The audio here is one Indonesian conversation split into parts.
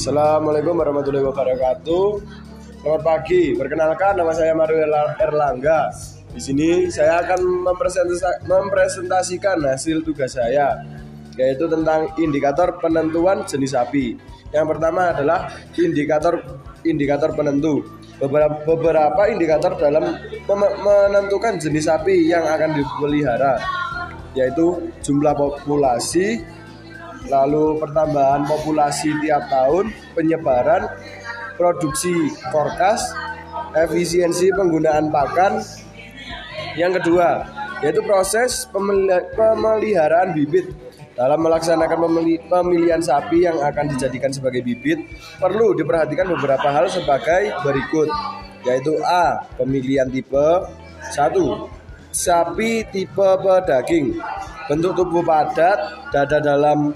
Assalamualaikum warahmatullahi wabarakatuh. Selamat pagi. Perkenalkan nama saya Mario Erlangga. Di sini saya akan mempresentasikan hasil tugas saya yaitu tentang indikator penentuan jenis sapi. Yang pertama adalah indikator indikator penentu. Beberapa, beberapa indikator dalam menentukan jenis sapi yang akan dipelihara yaitu jumlah populasi, lalu pertambahan populasi tiap tahun, penyebaran, produksi korkas, efisiensi penggunaan pakan. Yang kedua, yaitu proses pemeliharaan bibit. Dalam melaksanakan pemilihan sapi yang akan dijadikan sebagai bibit, perlu diperhatikan beberapa hal sebagai berikut, yaitu A. Pemilihan tipe 1. Sapi tipe pedaging Bentuk tubuh padat, dada dalam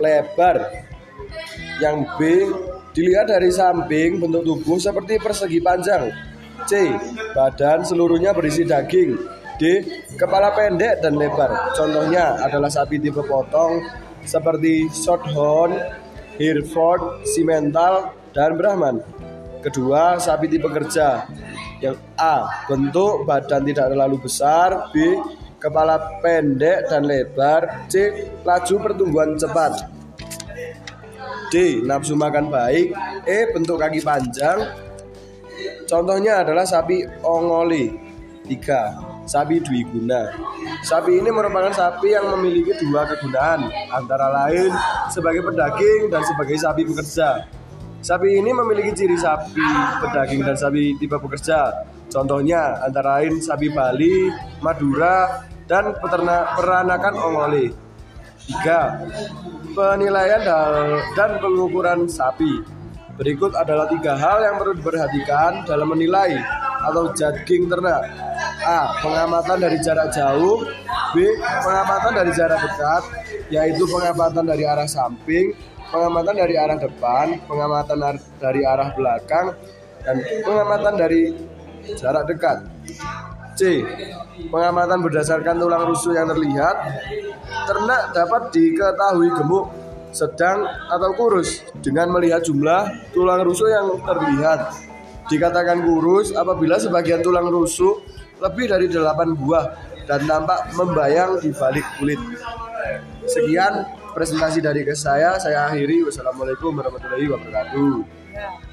lebar. Yang B dilihat dari samping bentuk tubuh seperti persegi panjang. C badan seluruhnya berisi daging. D kepala pendek dan lebar. Contohnya adalah sapi tipe potong seperti Shorthorn, Hereford, Simmental, dan Brahman. Kedua, sapi tipe kerja. Yang A, bentuk badan tidak terlalu besar. B, kepala pendek dan lebar. C. Laju pertumbuhan cepat. D. Nafsu makan baik. E. Bentuk kaki panjang. Contohnya adalah sapi ongoli. 3. Sapi dwiguna. Sapi ini merupakan sapi yang memiliki dua kegunaan, antara lain sebagai pedaging dan sebagai sapi pekerja. Sapi ini memiliki ciri sapi pedaging dan sapi tipe pekerja. Contohnya antara lain sapi Bali, Madura, dan peternak peranakan ongole. 3. Penilaian dan pengukuran sapi. Berikut adalah tiga hal yang perlu diperhatikan dalam menilai atau judging ternak. A. Pengamatan dari jarak jauh. B. Pengamatan dari jarak dekat, yaitu pengamatan dari arah samping, pengamatan dari arah depan, pengamatan dari arah belakang, dan pengamatan dari jarak dekat. C. Pengamatan berdasarkan tulang rusuk yang terlihat. Ternak dapat diketahui gemuk, sedang atau kurus dengan melihat jumlah tulang rusuk yang terlihat. Dikatakan kurus apabila sebagian tulang rusuk lebih dari 8 buah dan tampak membayang di balik kulit. Sekian presentasi dari saya saya akhiri wassalamualaikum warahmatullahi wabarakatuh. Ya.